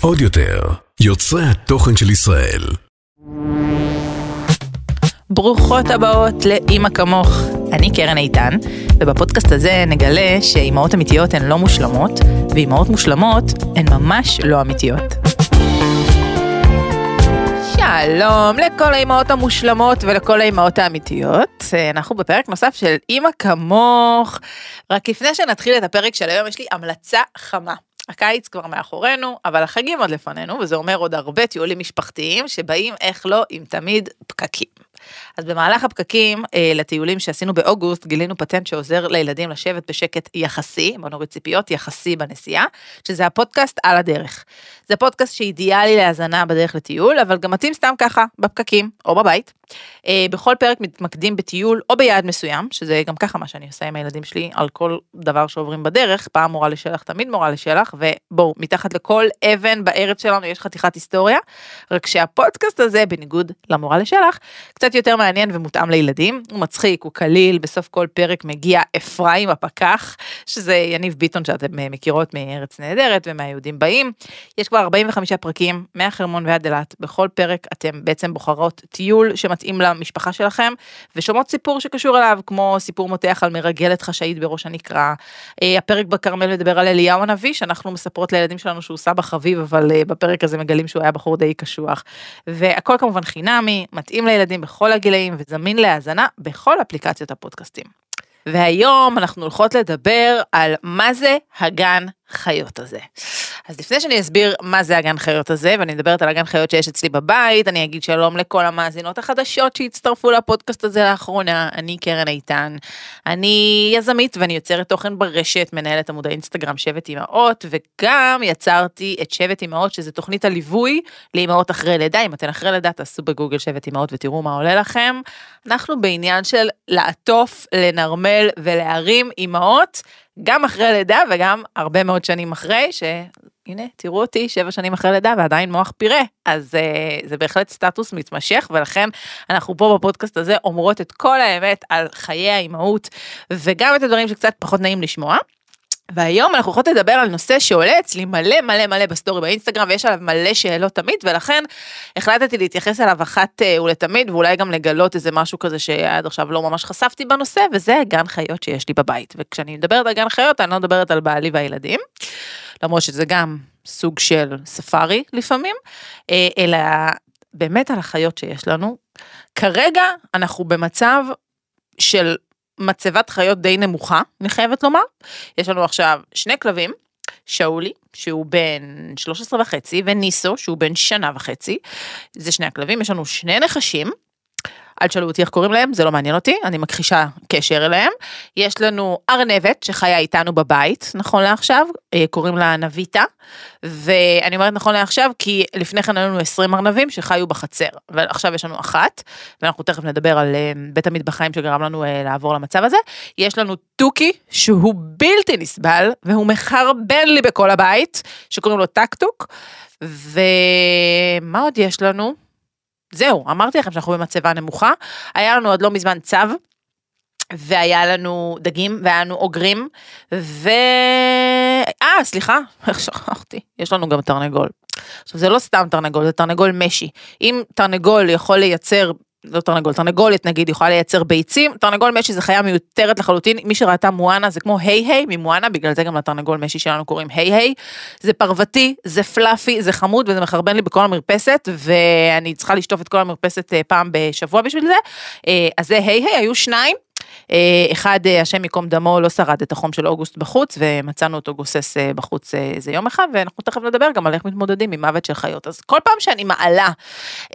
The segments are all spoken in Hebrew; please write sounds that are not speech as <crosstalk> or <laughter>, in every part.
עוד יותר, יוצרי התוכן של ישראל. ברוכות הבאות לאימא כמוך. אני קרן איתן, ובפודקאסט הזה נגלה שאימהות אמיתיות הן לא מושלמות, ואימהות מושלמות הן ממש לא אמיתיות. שלום לכל האימהות המושלמות ולכל האימהות האמיתיות. אנחנו בפרק נוסף של אימא כמוך. רק לפני שנתחיל את הפרק של היום, יש לי המלצה חמה. הקיץ כבר מאחורינו, אבל החגים עוד לפנינו, וזה אומר עוד הרבה טיולים משפחתיים שבאים, איך לא, עם תמיד פקקים. אז במהלך הפקקים אה, לטיולים שעשינו באוגוסט, גילינו פטנט שעוזר לילדים לשבת בשקט יחסי, בוא נוריד ציפיות, יחסי בנסיעה, שזה הפודקאסט על הדרך. זה פודקאסט שאידיאלי להאזנה בדרך לטיול, אבל גם מתאים סתם ככה, בפקקים או בבית. אה, בכל פרק מתמקדים בטיול או ביעד מסוים, שזה גם ככה מה שאני עושה עם הילדים שלי, על כל דבר שעוברים בדרך, פעם מורה לשלח, תמיד מורה לשלח, ובואו, מתחת לכל אבן בארץ שלנו יש חתיכת היסטוריה, רק שהפודקאסט הזה, בניגוד למורה לשלח, קצת יותר מעניין ומותאם לילדים, הוא מצחיק, הוא קליל, בסוף כל פרק מגיע אפרים הפקח, שזה יניב ביטון שאתם מכירות מארץ נהדרת ומהיהודים באים. יש כבר 45 פרקים, מהחרמון ועד אילת, בכל פרק אתם בעצם בוחרות טיול שמתאים למשפחה שלכם, ושומעות סיפור שקשור אליו, כמו סיפור מותח על מרגלת חשאית בראש הנקרה. אה, הפרק בכרמל מדבר על אליהו הנביא, שאנחנו מספרות לילדים שלנו שהוא סבא חביב, אבל אה, בפרק הזה מגלים שהוא היה בחור די קשוח. והכל כמובן חינמי, מתאים לילדים בכל הגילאים וזמין להאזנה בכל אפליקציות הפודקאסטים. והיום אנחנו הולכות לדבר על מה זה הגן חיות הזה. אז לפני שאני אסביר מה זה הגן חיות הזה, ואני מדברת על הגן חיות שיש אצלי בבית, אני אגיד שלום לכל המאזינות החדשות שהצטרפו לפודקאסט הזה לאחרונה, אני קרן איתן. אני יזמית ואני יוצרת תוכן ברשת, מנהלת עמוד האינסטגרם שבט אמהות, וגם יצרתי את שבט אמהות, שזה תוכנית הליווי לאמהות אחרי לידה. אם אתן אחרי לידה, תעשו בגוגל שבט אמהות ותראו מה עולה לכם. אנחנו בעניין של לעטוף, לנרמל ולהרים אמהות. גם אחרי לידה וגם הרבה מאוד שנים אחרי, שהנה, תראו אותי שבע שנים אחרי לידה ועדיין מוח פירה, אז uh, זה בהחלט סטטוס מתמשך, ולכן אנחנו פה בפודקאסט הזה אומרות את כל האמת על חיי האימהות, וגם את הדברים שקצת פחות נעים לשמוע. והיום אנחנו יכולות לדבר על נושא שעולה אצלי מלא מלא מלא בסטורי באינסטגרם ויש עליו מלא שאלות תמיד ולכן החלטתי להתייחס אליו אחת אה, ולתמיד ואולי גם לגלות איזה משהו כזה שעד עכשיו לא ממש חשפתי בנושא וזה גן חיות שיש לי בבית וכשאני מדברת על גן חיות אני לא מדברת על בעלי והילדים למרות שזה גם סוג של ספארי לפעמים אה, אלא באמת על החיות שיש לנו. כרגע אנחנו במצב של מצבת חיות די נמוכה, אני חייבת לומר. יש לנו עכשיו שני כלבים, שאולי, שהוא בן 13 וחצי, וניסו, שהוא בן שנה וחצי. זה שני הכלבים, יש לנו שני נחשים. אל תשאלו אותי איך קוראים להם, זה לא מעניין אותי, אני מכחישה קשר אליהם. יש לנו ארנבת שחיה איתנו בבית, נכון לעכשיו, אה, קוראים לה נביטה, ואני אומרת נכון לעכשיו כי לפני כן היו לנו 20 ארנבים שחיו בחצר, ועכשיו יש לנו אחת, ואנחנו תכף נדבר על אה, בית המטבחיים שגרם לנו אה, לעבור למצב הזה. יש לנו תוכי שהוא בלתי נסבל, והוא מחרבן לי בכל הבית, שקוראים לו טקטוק, ומה עוד יש לנו? זהו, אמרתי לכם שאנחנו במצבה נמוכה. היה לנו עוד לא מזמן צו, והיה לנו דגים, והיה לנו אוגרים, ו... אה, סליחה, <laughs> איך שכחתי, יש לנו גם תרנגול. עכשיו, זה לא סתם תרנגול, זה תרנגול משי. אם תרנגול יכול לייצר לא תרנגול, תרנגולת נגיד יכולה לייצר ביצים, תרנגול משי זה חיה מיותרת לחלוטין, מי שראתה מואנה זה כמו היי היי ממואנה, בגלל זה גם לתרנגול משי שלנו קוראים היי היי, זה פרוותי, זה פלאפי, זה חמוד וזה מחרבן לי בכל המרפסת, ואני צריכה לשטוף את כל המרפסת אה, פעם בשבוע בשביל זה, אה, אז זה היי היי, היו שניים. אה, אחד, אה, השם ייקום דמו, לא שרד את החום של אוגוסט בחוץ, ומצאנו אותו גוסס אה, בחוץ איזה יום אחד, ואנחנו תכף נדבר גם על איך מתמודדים עם מוות של חיות. אז כל פעם שאני מעלה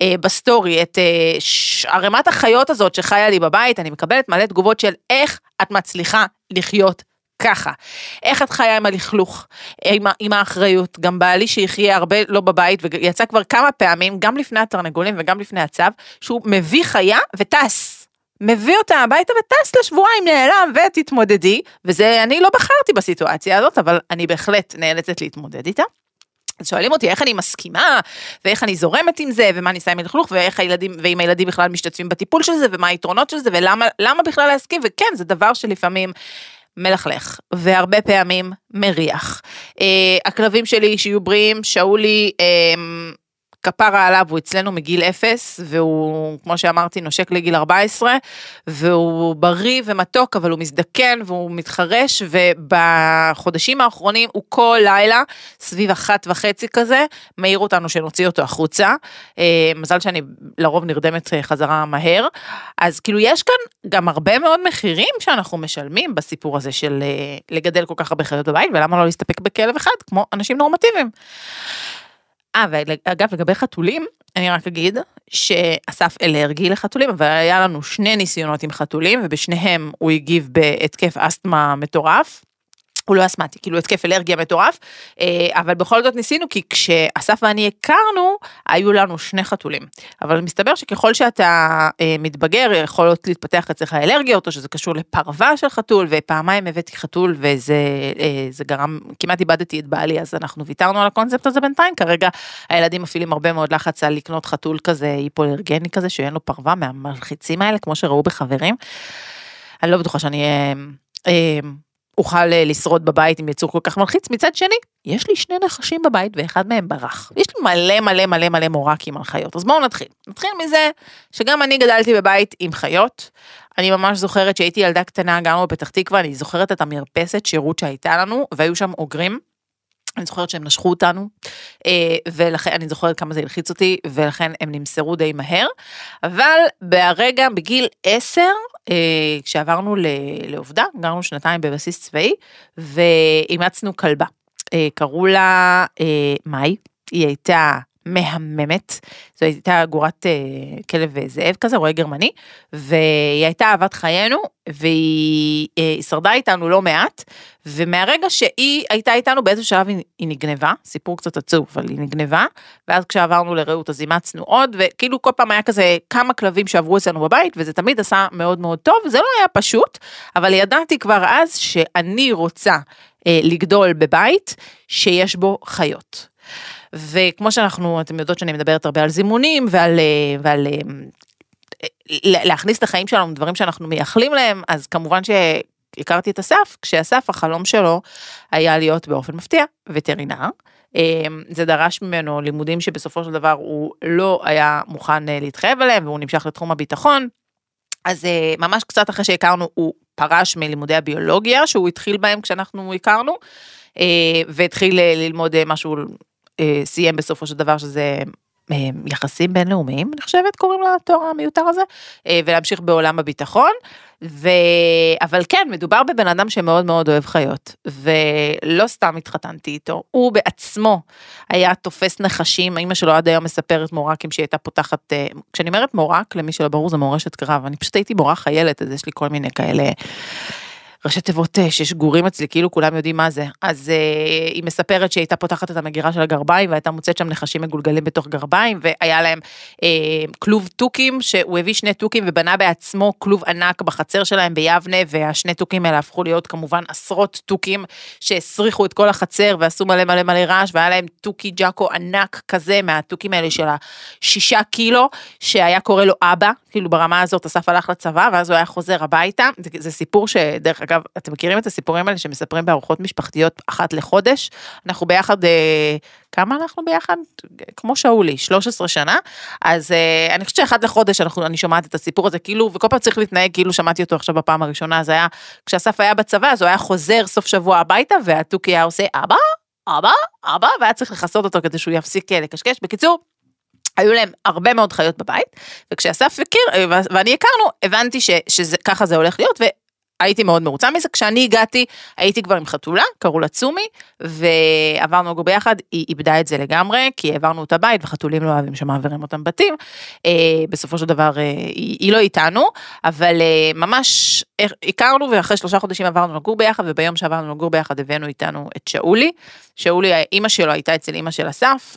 בסטורי את ערימת החיות הזאת שחיה לי בבית, אני מקבלת מלא תגובות של איך את מצליחה לחיות ככה. איך את חיה עם הלכלוך, עם, עם האחריות, גם בעלי שיחיה הרבה לא בבית, ויצא כבר כמה פעמים, גם לפני התרנגולים וגם לפני הצו, שהוא מביא חיה וטס. מביא אותה הביתה וטס לשבועיים נעלם ותתמודדי, וזה, אני לא בחרתי בסיטואציה הזאת, אבל אני בהחלט נאלצת להתמודד איתה. אז שואלים אותי איך אני מסכימה, ואיך אני זורמת עם זה, ומה אני עושה עם הלכלוך, ואיך הילדים, ואם הילדים בכלל משתתפים בטיפול של זה, ומה היתרונות של זה, ולמה בכלל להסכים, וכן, זה דבר שלפעמים מלכלך, והרבה פעמים מריח. אה, הכלבים שלי שיהיו בריאים, שאולי אה, כפרה עליו, הוא אצלנו מגיל אפס, והוא, כמו שאמרתי, נושק לגיל 14, והוא בריא ומתוק, אבל הוא מזדקן והוא מתחרש, ובחודשים האחרונים הוא כל לילה, סביב אחת וחצי כזה, מעיר אותנו שנוציא אותו החוצה. אה, מזל שאני לרוב נרדמת אה, חזרה מהר. אז כאילו יש כאן גם הרבה מאוד מחירים שאנחנו משלמים בסיפור הזה של אה, לגדל כל כך הרבה חיות בבית, ולמה לא להסתפק בכלב אחד, כמו אנשים נורמטיביים. אה, ואגב, לגבי חתולים, אני רק אגיד שאסף אלרגי לחתולים, אבל היה לנו שני ניסיונות עם חתולים, ובשניהם הוא הגיב בהתקף אסתמה מטורף. הוא לא אסמטי, כאילו התקף אלרגיה מטורף, אה, אבל בכל זאת ניסינו, כי כשאסף ואני הכרנו, היו לנו שני חתולים. אבל מסתבר שככל שאתה אה, מתבגר, יכולות להתפתח אצלך אלרגיות, או שזה קשור לפרווה של חתול, ופעמיים הבאתי חתול, וזה אה, גרם, כמעט איבדתי את בעלי, אז אנחנו ויתרנו על הקונספט הזה בינתיים, כרגע הילדים מפעילים הרבה מאוד לחץ על לקנות חתול כזה היפואלרגני כזה, שאין לו פרווה מהמלחיצים האלה, כמו שראו בחברים. אני לא בטוחה שאני... אוכל אה, לשרוד בבית עם יצור כל כך מלחיץ, מצד שני, יש לי שני נחשים בבית ואחד מהם ברח. יש לי מלא מלא מלא מלא מורקים על חיות, אז בואו נתחיל. נתחיל מזה שגם אני גדלתי בבית עם חיות. אני ממש זוכרת שהייתי ילדה קטנה, גרנו בפתח תקווה, אני זוכרת את המרפסת שירות שהייתה לנו, והיו שם אוגרים. אני זוכרת שהם נשכו אותנו, אה, ולכן אני זוכרת כמה זה הלחיץ אותי, ולכן הם נמסרו די מהר. אבל ברגע, בגיל עשר, אה, כשעברנו לעובדה, גרנו שנתיים בבסיס צבאי, ואימצנו כלבה. אה, קראו לה מאי, היא הייתה מהממת, זו הייתה גורת אה, כלב זאב כזה, רועה גרמני, והיא הייתה אהבת חיינו, והיא אה, שרדה איתנו לא מעט, ומהרגע שהיא הייתה איתנו באיזשהו שלב היא, היא נגנבה, סיפור קצת עצוב, אבל היא נגנבה, ואז כשעברנו לרעות אז אימצנו עוד, וכאילו כל פעם היה כזה כמה כלבים שעברו אצלנו בבית, וזה תמיד עשה מאוד מאוד טוב, זה לא היה פשוט, אבל ידעתי כבר אז שאני רוצה אה, לגדול בבית שיש בו חיות. וכמו שאנחנו, אתם יודעות שאני מדברת הרבה על זימונים ועל, אה, ועל אה, להכניס את החיים שלנו דברים שאנחנו מייחלים להם, אז כמובן שהכרתי את אסף, כשאסף החלום שלו היה להיות באופן מפתיע וטרינר. אה, זה דרש ממנו לימודים שבסופו של דבר הוא לא היה מוכן להתחייב עליהם והוא נמשך לתחום הביטחון. אז ממש קצת אחרי שהכרנו הוא פרש מלימודי הביולוגיה שהוא התחיל בהם כשאנחנו הכרנו והתחיל ללמוד משהו סיים בסופו של דבר שזה אה, יחסים בינלאומיים, אני חושבת קוראים לתואר המיותר הזה, אה, ולהמשיך בעולם הביטחון. ו... אבל כן, מדובר בבן אדם שמאוד מאוד אוהב חיות, ולא סתם התחתנתי איתו, הוא בעצמו היה תופס נחשים, אמא שלו עד היום מספרת מורקים שהיא הייתה פותחת, כשאני אומרת מורק, למי שלא ברור זה מורשת קרב, אני פשוט הייתי מורה חיילת, אז יש לי כל מיני כאלה ראשי תיבות אה, ששגורים אצלי, כאילו כולם יודעים מה זה. אז אה, היא מספרת שהיא הייתה פותחת את המגירה של הגרביים, והייתה מוצאת שם נחשים מגולגלים בתוך גרביים, והיה להם אה, כלוב תוכים, שהוא הביא שני תוכים ובנה בעצמו כלוב ענק בחצר שלהם ביבנה, והשני תוכים האלה הפכו להיות כמובן עשרות תוכים שהסריחו את כל החצר ועשו מלא מלא מלא רעש, והיה להם תוכי ג'אקו ענק כזה מהתוכים האלה של השישה קילו, שהיה קורא לו אבא, כאילו ברמה הזאת אסף הלך לצבא, ואז הוא היה חוזר הביתה. זה, זה סיפור שדרך אגב, אתם מכירים את הסיפורים האלה שמספרים בארוחות משפחתיות אחת לחודש? אנחנו ביחד, אה, כמה אנחנו ביחד? כמו שאולי, 13 שנה. אז אה, אני חושבת שאחת לחודש אנחנו, אני שומעת את הסיפור הזה, כאילו, וכל פעם צריך להתנהג כאילו שמעתי אותו עכשיו בפעם הראשונה, זה היה, כשאסף היה בצבא, אז הוא היה חוזר סוף שבוע הביתה, והתוכי היה עושה אבא, אבא, אבא, והיה צריך לכסות אותו כדי שהוא יפסיק אה, לקשקש. בקיצור, היו להם הרבה מאוד חיות בבית, וכשאסף הכיר, ואני הכרנו, הבנתי שככה זה הולך להיות, הייתי מאוד מרוצה מזה, כשאני הגעתי הייתי כבר עם חתולה, קראו לה צומי, ועברנו לגור ביחד, היא איבדה את זה לגמרי, כי העברנו אותה בית וחתולים לא אוהבים שמעבירים אותם בתים, אה, בסופו של דבר אה, היא, היא לא איתנו, אבל אה, ממש הכרנו ואחרי שלושה חודשים עברנו לגור ביחד, וביום שעברנו לגור ביחד הבאנו איתנו את שאולי, שאולי, אימא שלו הייתה אצל אימא של אסף,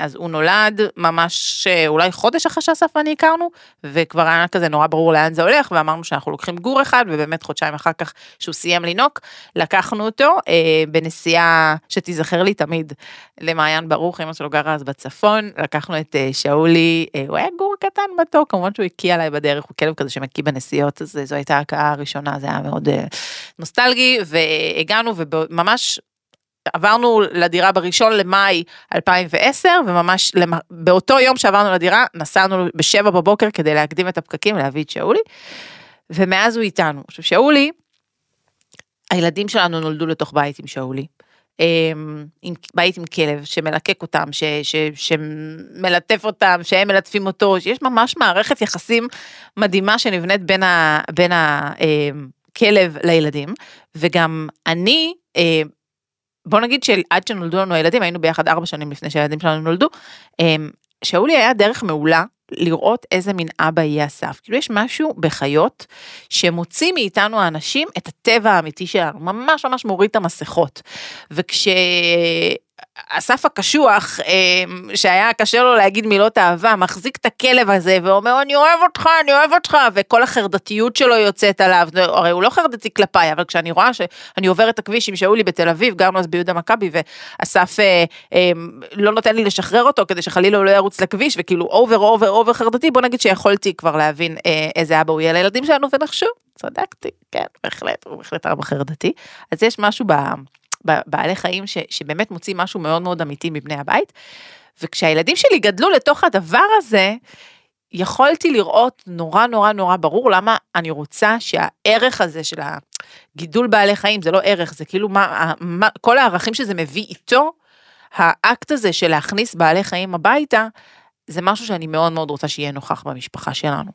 אז הוא נולד ממש אולי חודש אחרי שאסף ואני הכרנו, וכבר היה כזה נורא ברור לאן זה הולך, ואמרנו שאנחנו לוקחים גור אחד, ובאמת חודשיים אחר כך שהוא סיים לינוק, לקחנו אותו אה, בנסיעה שתיזכר לי תמיד למעיין ברוך, אמא שלו גרה אז בצפון, לקחנו את אה, שאולי, אה, הוא היה גור קטן מתוק, כמובן שהוא הקיא עליי בדרך, הוא כלב כזה שמקיא בנסיעות, אז זו הייתה הכאה הראשונה, זה היה מאוד אה, נוסטלגי, והגענו וממש עברנו לדירה בראשון למאי 2010, וממש באותו יום שעברנו לדירה, נסענו בשבע בבוקר כדי להקדים את הפקקים, להביא את שאולי, ומאז הוא איתנו. עכשיו, שאולי, הילדים שלנו נולדו לתוך בית עם שאולי. אמ, עם בית עם כלב שמלקק אותם, ש, ש, שמלטף אותם, שהם מלטפים אותו, שיש ממש מערכת יחסים מדהימה שנבנית בין, ה, בין הכלב לילדים, וגם אני, אה, בוא נגיד שעד שנולדו לנו הילדים, היינו ביחד ארבע שנים לפני שהילדים שלנו נולדו, אמ, שאולי היה דרך מעולה לראות איזה מין אבא יהיה אסף. כאילו יש משהו בחיות שמוציא מאיתנו האנשים את הטבע האמיתי שלנו, ממש ממש מוריד את המסכות. וכשאסף הקשוח, אמ, שהיה קשה לו להגיד מילות אהבה, מחזיק את הכלב הזה ואומר אני אוהב אותך, אני אוהב אותך, וכל החרדתיות שלו יוצאת עליו, הרי הוא לא חרדתי כלפיי, אבל כשאני רואה שאני עובר את הכביש עם שאולי בתל אביב, גרנו אז ביהודה מכבי, ואסף אה, אה, לא נותן לי לשחרר אותו כדי שחלילה הוא לא ירוץ לכביש, וכאילו over over over חרדתי, בוא נגיד שיכולתי כבר להבין אה, איזה אבא הוא יהיה לילדים שלנו, ונחשו, צדקתי, כן, בהחלט, הוא בהחלט אבא חרדתי. אז יש משהו ב... בבעלי חיים ש, שבאמת מוציא משהו מאוד מאוד אמיתי מבני הבית. וכשהילדים שלי גדלו לתוך הדבר הזה, יכולתי לראות נורא נורא נורא ברור למה אני רוצה שהערך הזה של הגידול בעלי חיים זה לא ערך, זה כאילו מה, מה כל הערכים שזה מביא איתו, האקט הזה של להכניס בעלי חיים הביתה, זה משהו שאני מאוד מאוד רוצה שיהיה נוכח במשפחה שלנו.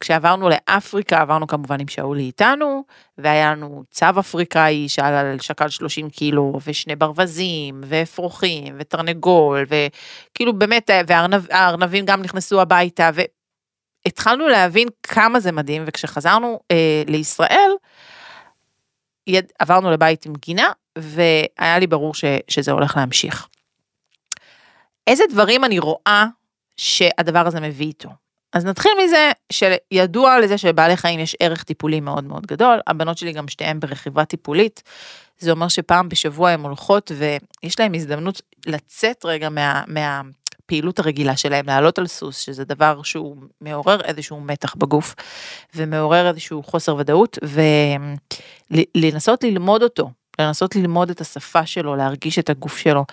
כשעברנו לאפריקה עברנו כמובן עם שאולי איתנו והיה לנו צב אפריקאי שעלה על שקל 30 קילו ושני ברווזים ואפרוחים ותרנגול וכאילו באמת והארנבים גם נכנסו הביתה והתחלנו להבין כמה זה מדהים וכשחזרנו אה, לישראל יד, עברנו לבית עם גינה והיה לי ברור ש, שזה הולך להמשיך. איזה דברים אני רואה שהדבר הזה מביא איתו. אז נתחיל מזה שידוע לזה שבעלי חיים יש ערך טיפולי מאוד מאוד גדול, הבנות שלי גם שתיהן ברכיבה טיפולית, זה אומר שפעם בשבוע הן הולכות ויש להן הזדמנות לצאת רגע מה, מהפעילות הרגילה שלהם, לעלות על סוס, שזה דבר שהוא מעורר איזשהו מתח בגוף ומעורר איזשהו חוסר ודאות, ולנסות ללמוד אותו, לנסות ללמוד את השפה שלו, להרגיש את הגוף שלו.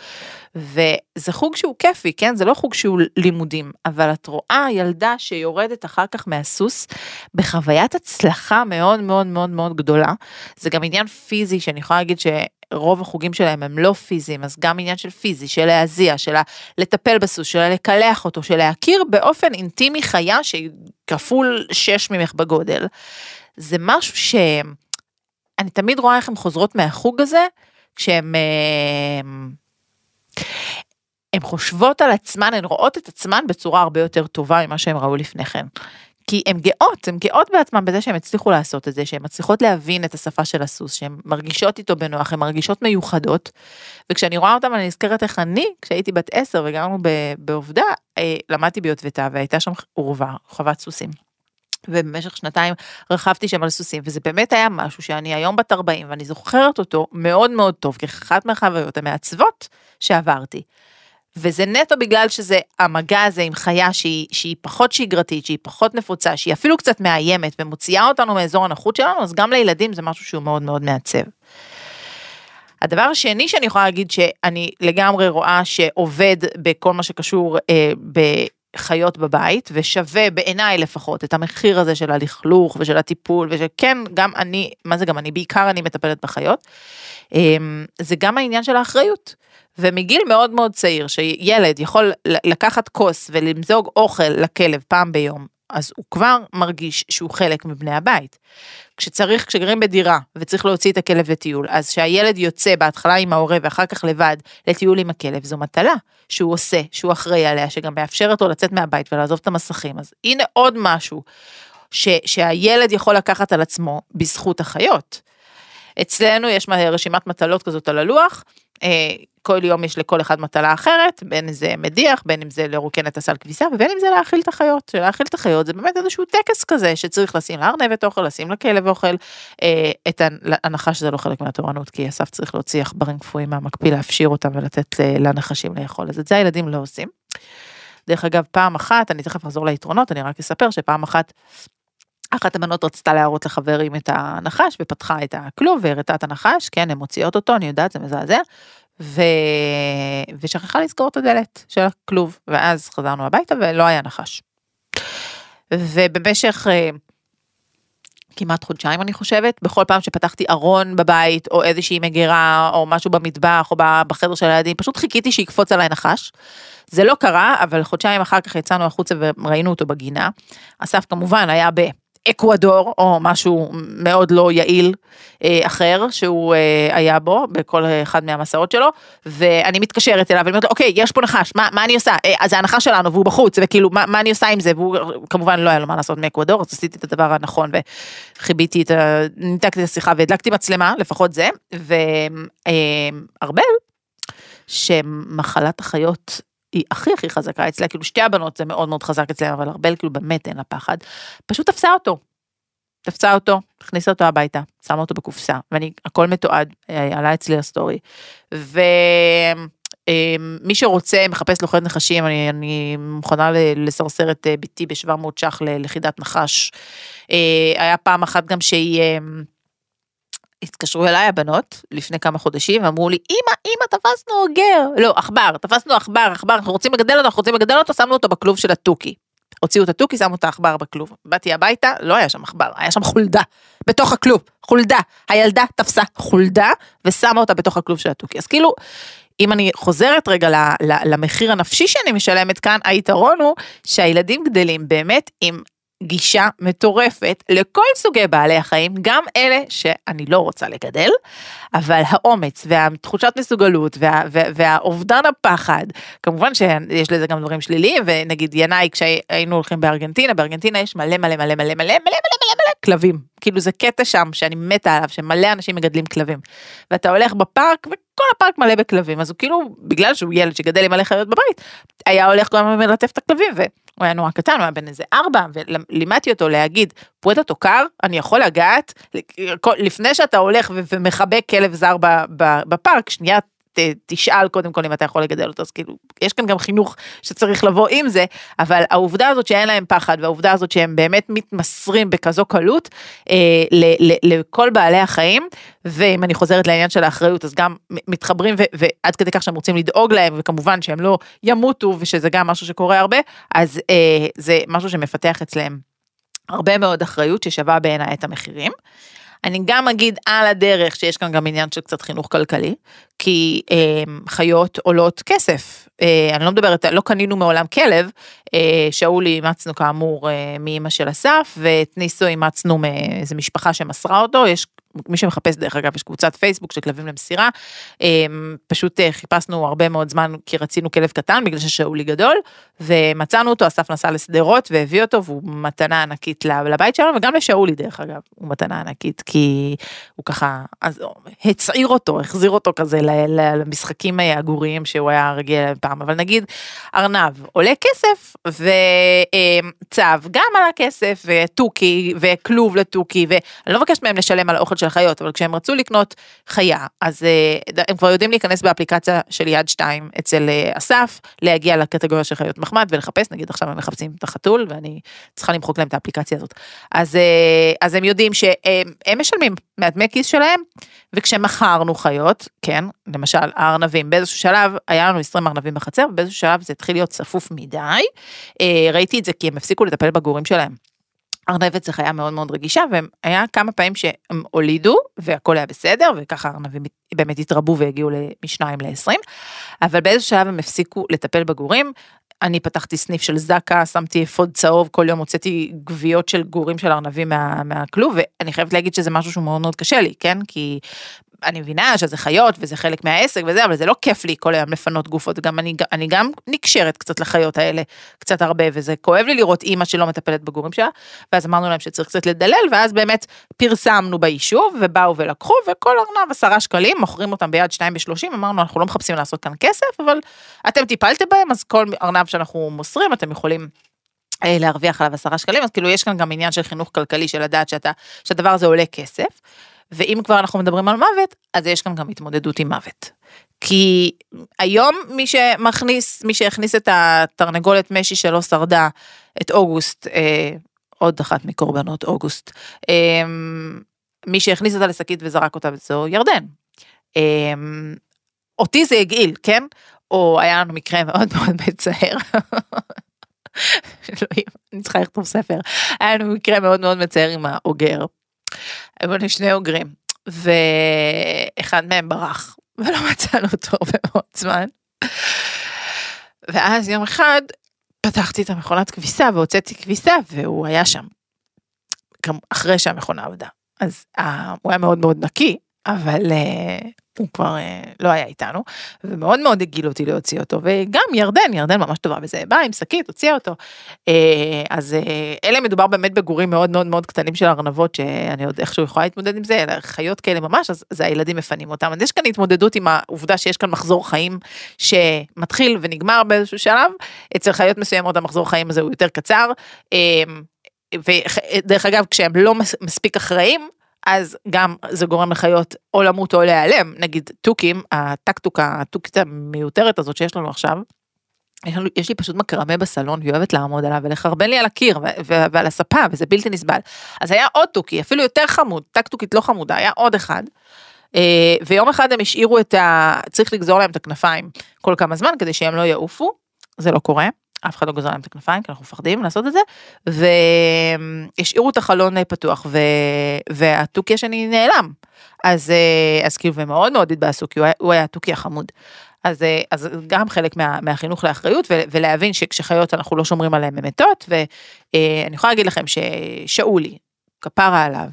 וזה חוג שהוא כיפי, כן? זה לא חוג שהוא לימודים, אבל את רואה ילדה שיורדת אחר כך מהסוס בחוויית הצלחה מאוד מאוד מאוד מאוד גדולה. זה גם עניין פיזי שאני יכולה להגיד ש... רוב החוגים שלהם הם לא פיזיים, אז גם עניין של פיזי, של להזיע, של לטפל בסוס, של לקלח אותו, של להכיר באופן אינטימי חיה שהיא כפול שש ממך בגודל. זה משהו. אני תמיד רואה איך הן חוזרות מהחוג הזה, כשהן... הן חושבות על עצמן, הן רואות את עצמן בצורה הרבה יותר טובה ממה שהן ראו לפני כן. כי הן גאות, הן גאות בעצמן בזה שהן הצליחו לעשות את זה, שהן מצליחות להבין את השפה של הסוס, שהן מרגישות איתו בנוח, הן מרגישות מיוחדות. וכשאני רואה אותן אני נזכרת איך אני, כשהייתי בת עשר וגרנו בעובדה, אה, למדתי ביוטבתה והייתה שם עורבה, חוות סוסים. ובמשך שנתיים רכבתי שם על סוסים, וזה באמת היה משהו שאני היום בת 40 ואני זוכרת אותו מאוד מאוד טוב, כאחת מהחוויות המעצבות שעברתי. וזה נטו בגלל שזה המגע הזה עם חיה שהיא, שהיא פחות שגרתית, שהיא פחות נפוצה, שהיא אפילו קצת מאיימת ומוציאה אותנו מאזור הנוחות שלנו, אז גם לילדים זה משהו שהוא מאוד מאוד מעצב. הדבר השני שאני יכולה להגיד שאני לגמרי רואה שעובד בכל מה שקשור אה, חיות בבית ושווה בעיניי לפחות את המחיר הזה של הלכלוך ושל הטיפול ושכן גם אני מה זה גם אני? בעיקר אני מטפלת בחיות. אמ, זה גם העניין של האחריות. ומגיל מאוד מאוד צעיר שילד יכול לקחת כוס ולמזוג אוכל לכלב פעם ביום אז הוא כבר מרגיש שהוא חלק מבני הבית. כשצריך, כשגרים בדירה וצריך להוציא את הכלב לטיול, אז שהילד יוצא בהתחלה עם ההורה ואחר כך לבד לטיול עם הכלב, זו מטלה שהוא עושה, שהוא אחראי עליה, שגם מאפשרת לו לצאת מהבית ולעזוב את המסכים. אז הנה עוד משהו ש, שהילד יכול לקחת על עצמו בזכות החיות. אצלנו יש רשימת מטלות כזאת על הלוח, כל יום יש לכל אחד מטלה אחרת, בין אם זה מדיח, בין אם זה לרוקן את הסל כביסה, ובין אם זה להאכיל את החיות. להאכיל את החיות זה באמת איזשהו טקס כזה שצריך לשים לארנבת אוכל, לשים לכלב אוכל, אה, את ההנחה שזה לא חלק מהתורנות, כי אסף צריך להוציא עכברים קפואים מהמקפיא, להפשיר אותם ולתת אה, לנחשים לאכול, אז את זה הילדים לא עושים. דרך אגב, פעם אחת, אני תכף אחזור ליתרונות, אני רק אספר שפעם אחת אחת הבנות רצתה להראות לחברים את הנחש ופתחה את הכלוב והראתה את הנחש, כן, הן מוציאות אותו, אני יודעת, זה מזעזע. ו... ושכחה לסגור את הדלת של הכלוב, ואז חזרנו הביתה ולא היה נחש. ובמשך אה, כמעט חודשיים אני חושבת, בכל פעם שפתחתי ארון בבית, או איזושהי מגירה, או משהו במטבח, או בחדר של הילדים, פשוט חיכיתי שיקפוץ עליי נחש. זה לא קרה, אבל חודשיים אחר כך יצאנו החוצה וראינו אותו בגינה. אסף כמובן היה ב... אקוודור או משהו מאוד לא יעיל אה, אחר שהוא אה, היה בו בכל אחד מהמסעות שלו ואני מתקשרת אליו ואני אומרת לו אוקיי יש פה נחש מה, מה אני עושה? אה, אז זה הנחש שלנו והוא בחוץ וכאילו מה, מה אני עושה עם זה? והוא כמובן לא היה לו מה לעשות מאקוודור אז עשיתי את הדבר הנכון וחיביתי את ה... ניתקתי את השיחה והדלקתי מצלמה לפחות זה וארבל שמחלת החיות היא הכי הכי חזקה אצלה, כאילו שתי הבנות זה מאוד מאוד חזק אצלם, אבל ארבל כאילו באמת אין לה פחד, פשוט תפסה אותו. תפסה אותו, הכניסה אותו הביתה, שמה אותו בקופסה, ואני, הכל מתועד, אה, עלה אצלי לסטורי. ומי אה, שרוצה, מחפש לוחד נחשים, אני, אני מוכנה לסרסר את אה, ביתי ב-700 ש"ח ללכידת נחש. היה פעם אחת גם שהיא... התקשרו אליי הבנות לפני כמה חודשים ואמרו לי אמא אמא תפסנו אוגר לא עכבר תפסנו עכבר עכבר אנחנו רוצים לגדל אותו אנחנו רוצים לגדל אותו שמנו אותו בכלוב של התוכי. הוציאו את התוכי שמו את העכבר בכלוב באתי הביתה לא היה שם עכבר היה שם חולדה בתוך הכלוב חולדה הילדה תפסה חולדה ושמה אותה בתוך הכלוב של התוכי אז כאילו. אם אני חוזרת רגע למחיר הנפשי שאני משלמת כאן, היתרון הוא שהילדים גדלים באמת עם גישה מטורפת לכל סוגי בעלי החיים, גם אלה שאני לא רוצה לגדל, אבל האומץ והתחושת מסוגלות וה, וה, והאובדן הפחד, כמובן שיש לזה גם דברים שליליים, ונגיד ינאי כשהיינו הולכים בארגנטינה, בארגנטינה יש מלא מלא מלא מלא מלא מלא מלא כלבים, כאילו זה קטע שם שאני מתה עליו, שמלא אנשים מגדלים כלבים, ואתה הולך בפארק וכל הפארק מלא בכלבים, אז הוא כאילו, בגלל שהוא ילד שגדל עם מלא חיות בבית, היה הולך כל הזמן מלטף את הכלבים, והוא היה נורא קטן, הוא היה בן איזה ארבע, ולימדתי אותו להגיד, פואטה תוקר, אני יכול לגעת, לפני שאתה הולך ומחבק כלב זר בפארק, שנייה תשאל קודם כל אם אתה יכול לגדל אותו, אז כאילו, יש כאן גם חינוך שצריך לבוא עם זה, אבל העובדה הזאת שאין להם פחד, והעובדה הזאת שהם באמת מתמסרים בכזו קלות אה, ל, ל, לכל בעלי החיים, ואם אני חוזרת לעניין של האחריות, אז גם מתחברים ו, ועד כדי כך שהם רוצים לדאוג להם, וכמובן שהם לא ימותו, ושזה גם משהו שקורה הרבה, אז אה, זה משהו שמפתח אצלם הרבה מאוד אחריות ששווה בעיניי את המחירים. אני גם אגיד על הדרך שיש כאן גם עניין של קצת חינוך כלכלי, כי אה, חיות עולות כסף. אה, אני לא מדברת, לא קנינו מעולם כלב, אה, שאולי אימצנו כאמור אה, מאימא של אסף, ואת ניסו אימצנו מאיזה משפחה שמסרה אותו, יש מי שמחפש דרך אגב יש קבוצת פייסבוק של כלבים למסירה, אמ, פשוט אה, חיפשנו הרבה מאוד זמן כי רצינו כלב קטן בגלל ששאולי גדול ומצאנו אותו. אסף נסע לשדרות והביא אותו והוא מתנה ענקית לבית שלנו וגם לשאולי דרך אגב הוא מתנה ענקית כי הוא ככה אז הצעיר אותו החזיר אותו כזה למשחקים הגוריים שהוא היה רגיל פעם אבל נגיד ארנב עולה כסף וצו גם על הכסף ותוכי וכלוב לתוכי ואני לא מבקשת מהם לשלם על האוכל של החיות, אבל כשהם רצו לקנות חיה, אז אה, הם כבר יודעים להיכנס באפליקציה של יד 2 אצל אה, אסף, להגיע לקטגוריה של חיות מחמד ולחפש, נגיד עכשיו הם מחפשים את החתול ואני צריכה למחוק להם את האפליקציה הזאת. אז, אה, אז הם יודעים שהם משלמים מהדמי כיס שלהם, וכשמכרנו חיות, כן, למשל הארנבים, באיזשהו שלב היה לנו 20 ארנבים בחצר, ובאיזשהו שלב זה התחיל להיות צפוף מדי, ראיתי את זה כי הם הפסיקו לטפל בגורים שלהם. ארנבת זה חיה מאוד מאוד רגישה והיה כמה פעמים שהם הולידו והכל היה בסדר וככה ארנבים באמת התרבו והגיעו משניים לעשרים אבל באיזה שלב הם הפסיקו לטפל בגורים. אני פתחתי סניף של זקה שמתי אפוד צהוב כל יום הוצאתי גוויות של גורים של ארנבים מה, מהכלוב ואני חייבת להגיד שזה משהו שהוא מאוד מאוד קשה לי כן כי אני מבינה שזה חיות וזה חלק מהעסק וזה, אבל זה לא כיף לי כל היום לפנות גופות, גם אני, אני גם נקשרת קצת לחיות האלה, קצת הרבה, וזה כואב לי לראות אימא שלא מטפלת בגורים שלה, ואז אמרנו להם שצריך קצת לדלל, ואז באמת פרסמנו ביישוב, ובאו ולקחו, וכל ארנב עשרה שקלים, מוכרים אותם ביד שתיים בשלושים, אמרנו אנחנו לא מחפשים לעשות כאן כסף, אבל אתם טיפלתם בהם, אז כל ארנב שאנחנו מוסרים, אתם יכולים אה, להרוויח עליו עשרה שקלים, אז כאילו יש כאן גם עניין של חינוך כלכלי, של לדעת שאתה, שהדבר הזה עולה כסף. ואם כבר אנחנו מדברים על מוות, אז יש כאן גם התמודדות עם מוות. כי היום מי שמכניס, מי שהכניס את התרנגולת משי שלא שרדה, את אוגוסט, אה, עוד אחת מקורבנות אוגוסט. אמ, מי שהכניס אותה לשקית וזרק אותה זו ירדן. אמ, אותי זה הגעיל, כן? או היה לנו מקרה מאוד מאוד מצער. <laughs> אני צריכה לכתוב ספר. היה לנו מקרה מאוד מאוד מצער עם האוגר. היו לנו שני אוגרים, ואחד מהם ברח, ולא <laughs> מצאנו אותו הרבה זמן. ואז יום אחד פתחתי את המכונת כביסה והוצאתי כביסה והוא היה שם. אחרי שהמכונה עבדה. אז uh, הוא היה מאוד מאוד נקי, אבל uh, הוא כבר uh, לא היה איתנו, ומאוד מאוד הגעיל אותי להוציא אותו, וגם ירדן, ירדן ממש טובה בזה, באה עם שקית, הוציאה אותו. Uh, אז uh, אלה מדובר באמת בגורים מאוד מאוד מאוד קטנים של ארנבות, שאני עוד איכשהו יכולה להתמודד עם זה, אלא חיות כאלה ממש, אז, אז הילדים מפנים אותם. אז יש כאן התמודדות עם העובדה שיש כאן מחזור חיים שמתחיל ונגמר באיזשהו שלב, אצל חיות מסוימות המחזור חיים הזה הוא יותר קצר. Uh, ודרך אגב, כשהם לא מספיק אחראים, אז גם זה גורם לחיות או למות או להיעלם, נגיד תוכים, הטקטוקה, התוכית המיותרת הזאת שיש לנו עכשיו, יש, לנו, יש לי פשוט מקרמה בסלון והיא אוהבת לעמוד עליו ולחרבן לי על הקיר ו- ו- ועל הספה וזה בלתי נסבל. אז היה עוד תוכי, אפילו יותר חמוד, טקטוקית לא חמודה, היה עוד אחד. אה, ויום אחד הם השאירו את ה... צריך לגזור להם את הכנפיים כל כמה זמן כדי שהם לא יעופו, זה לא קורה. אף אחד לא גוזר להם את הכנפיים כי אנחנו מפחדים לעשות את זה והשאירו את החלון פתוח ו... והתוכי השני נעלם אז אה, אז כאילו ומאוד מאוד התבאסו כי הוא היה, התוכי החמוד. אז, אה, אז גם חלק מה, מהחינוך לאחריות ו, ולהבין שכשחיות אנחנו לא שומרים עליהן הן מתות ואני אה, יכולה להגיד לכם ששאולי כפרה עליו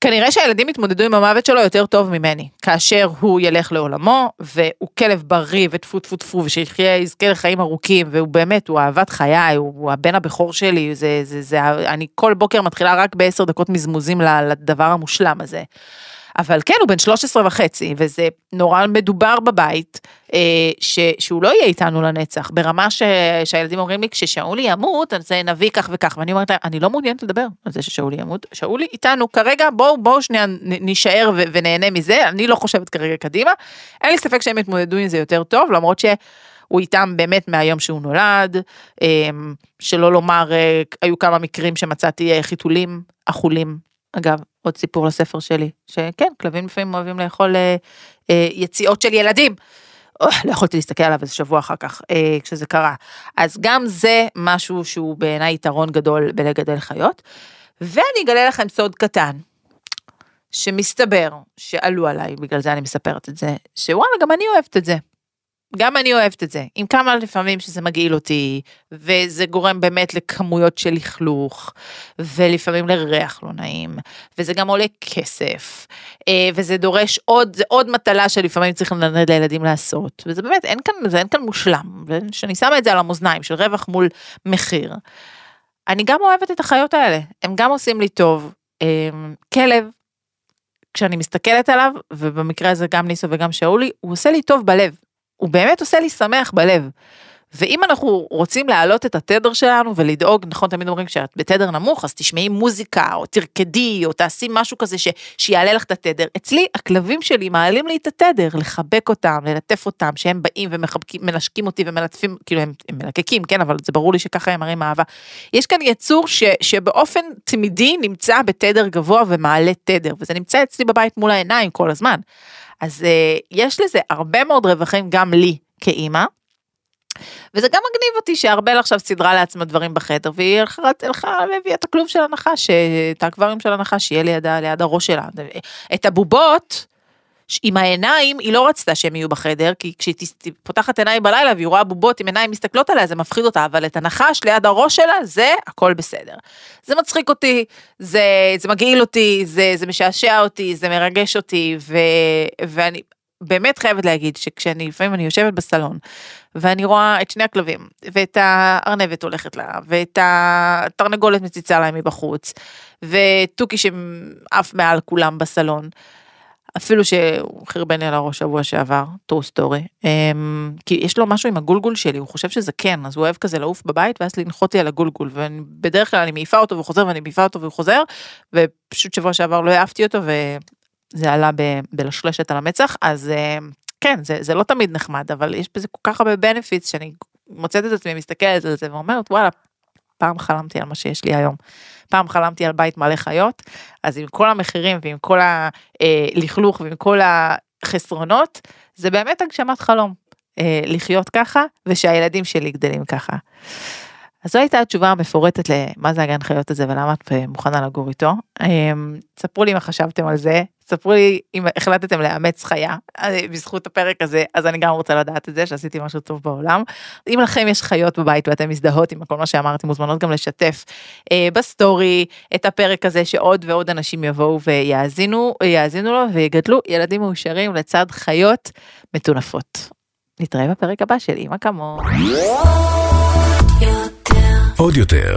כנראה שהילדים יתמודדו עם המוות שלו יותר טוב ממני, כאשר הוא ילך לעולמו, והוא כלב בריא וטפו טפו טפו, ושיחיה, יזכה לחיים ארוכים, והוא באמת, הוא אהבת חיי, הוא, הוא הבן הבכור שלי, זה, זה, זה, אני כל בוקר מתחילה רק בעשר דקות מזמוזים לדבר המושלם הזה. אבל כן, הוא בן 13 וחצי, וזה נורא מדובר בבית, אה, ש, שהוא לא יהיה איתנו לנצח, ברמה ש, שהילדים אומרים לי, כששאולי ימות, אז נביא כך וכך, ואני אומרת להם, אני לא מעוניינת לדבר על זה ששאולי ימות, שאולי איתנו כרגע, בואו, בואו שנייה נישאר ו, ונהנה מזה, אני לא חושבת כרגע קדימה, אין לי ספק שהם יתמודדו עם זה יותר טוב, למרות ש... הוא איתם באמת מהיום שהוא נולד, אה, שלא לומר, אה, היו כמה מקרים שמצאתי אה, חיתולים אכולים. אגב, עוד סיפור לספר שלי, שכן, כלבים לפעמים אוהבים לאכול אה, אה, יציאות של ילדים. או, לא יכולתי להסתכל עליו איזה שבוע אחר כך, אה, כשזה קרה. אז גם זה משהו שהוא בעיניי יתרון גדול בלגדל חיות. ואני אגלה לכם סוד קטן, שמסתבר שעלו עליי, בגלל זה אני מספרת את זה, שוואלה, גם אני אוהבת את זה. גם אני אוהבת את זה, עם כמה לפעמים שזה מגעיל אותי, וזה גורם באמת לכמויות של לכלוך, ולפעמים לריח לא נעים, וזה גם עולה כסף, אה, וזה דורש עוד, זה עוד מטלה שלפעמים צריך לנדנד לילדים לעשות, וזה באמת, אין כאן, זה אין כאן מושלם, ושאני שמה את זה על המאזניים של רווח מול מחיר. אני גם אוהבת את החיות האלה, הם גם עושים לי טוב. אה, כלב, כשאני מסתכלת עליו, ובמקרה הזה גם ניסו וגם שאולי, הוא עושה לי טוב בלב. הוא באמת עושה לי שמח בלב. ואם אנחנו רוצים להעלות את התדר שלנו ולדאוג, נכון, תמיד אומרים כשאת בתדר נמוך, אז תשמעי מוזיקה, או תרקדי, או תעשי משהו כזה ש, שיעלה לך את התדר. אצלי, הכלבים שלי מעלים לי את התדר, לחבק אותם, ללטף אותם, שהם באים ומנשקים אותי ומלטפים, כאילו הם, הם מלקקים, כן, אבל זה ברור לי שככה הם מראים אהבה. יש כאן יצור ש, שבאופן תמידי נמצא בתדר גבוה ומעלה תדר, וזה נמצא אצלי בבית מול העיניים כל הזמן. אז uh, יש לזה הרבה מאוד רווחים גם לי כאימא. וזה גם מגניב אותי שארבל עכשיו סידרה לעצמה דברים בחדר והיא הלכה והביאה את הכלוב של הנחש, את האקווריום של הנחש שיהיה ליד, ליד הראש שלה. את הבובות עם העיניים, היא לא רצתה שהם יהיו בחדר, כי כשהיא פותחת עיניים בלילה והיא רואה בובות עם עיניים מסתכלות עליה, זה מפחיד אותה, אבל את הנחש ליד הראש שלה, זה הכל בסדר. זה מצחיק אותי, זה, זה מגעיל אותי, זה, זה משעשע אותי, זה מרגש אותי, ו, ואני באמת חייבת להגיד שכשאני, לפעמים אני יושבת בסלון, ואני רואה את שני הכלבים, ואת הארנבת הולכת לה, ואת התרנגולת מציצה להם מבחוץ, ותוכי שעף מעל כולם בסלון. אפילו שהוא חרבן על הראש שבוע שעבר, טרו סטורי, um, כי יש לו משהו עם הגולגול שלי, הוא חושב שזה כן, אז הוא אוהב כזה לעוף בבית ואז לנחות לי על הגולגול, ובדרך כלל אני מעיפה אותו והוא חוזר ואני מעיפה אותו והוא חוזר, ופשוט שבוע שעבר לא העפתי אותו וזה עלה ב- בלשלשת על המצח, אז uh, כן, זה, זה לא תמיד נחמד, אבל יש בזה כל כך הרבה בנפיץ שאני מוצאת את עצמי מסתכלת על זה ואומרת וואלה, פעם חלמתי על מה שיש לי היום. פעם חלמתי על בית מלא חיות, אז עם כל המחירים ועם כל הלכלוך ועם כל החסרונות, זה באמת הגשמת חלום. אה, לחיות ככה, ושהילדים שלי גדלים ככה. אז זו הייתה התשובה המפורטת למה זה הגן חיות הזה ולמה את אה, מוכנה לגור איתו. אמ, ספרו לי מה חשבתם על זה, ספרו לי אם החלטתם לאמץ חיה אה, בזכות הפרק הזה, אז אני גם רוצה לדעת את זה שעשיתי משהו טוב בעולם. אם לכם יש חיות בבית ואתם מזדהות עם כל מה שאמרתי, מוזמנות גם לשתף אה, בסטורי את הפרק הזה שעוד ועוד אנשים יבואו ויאזינו, יאזינו לו ויגדלו ילדים מאושרים לצד חיות מטונפות. נתראה בפרק הבא של אמא כמוך. עוד יותר,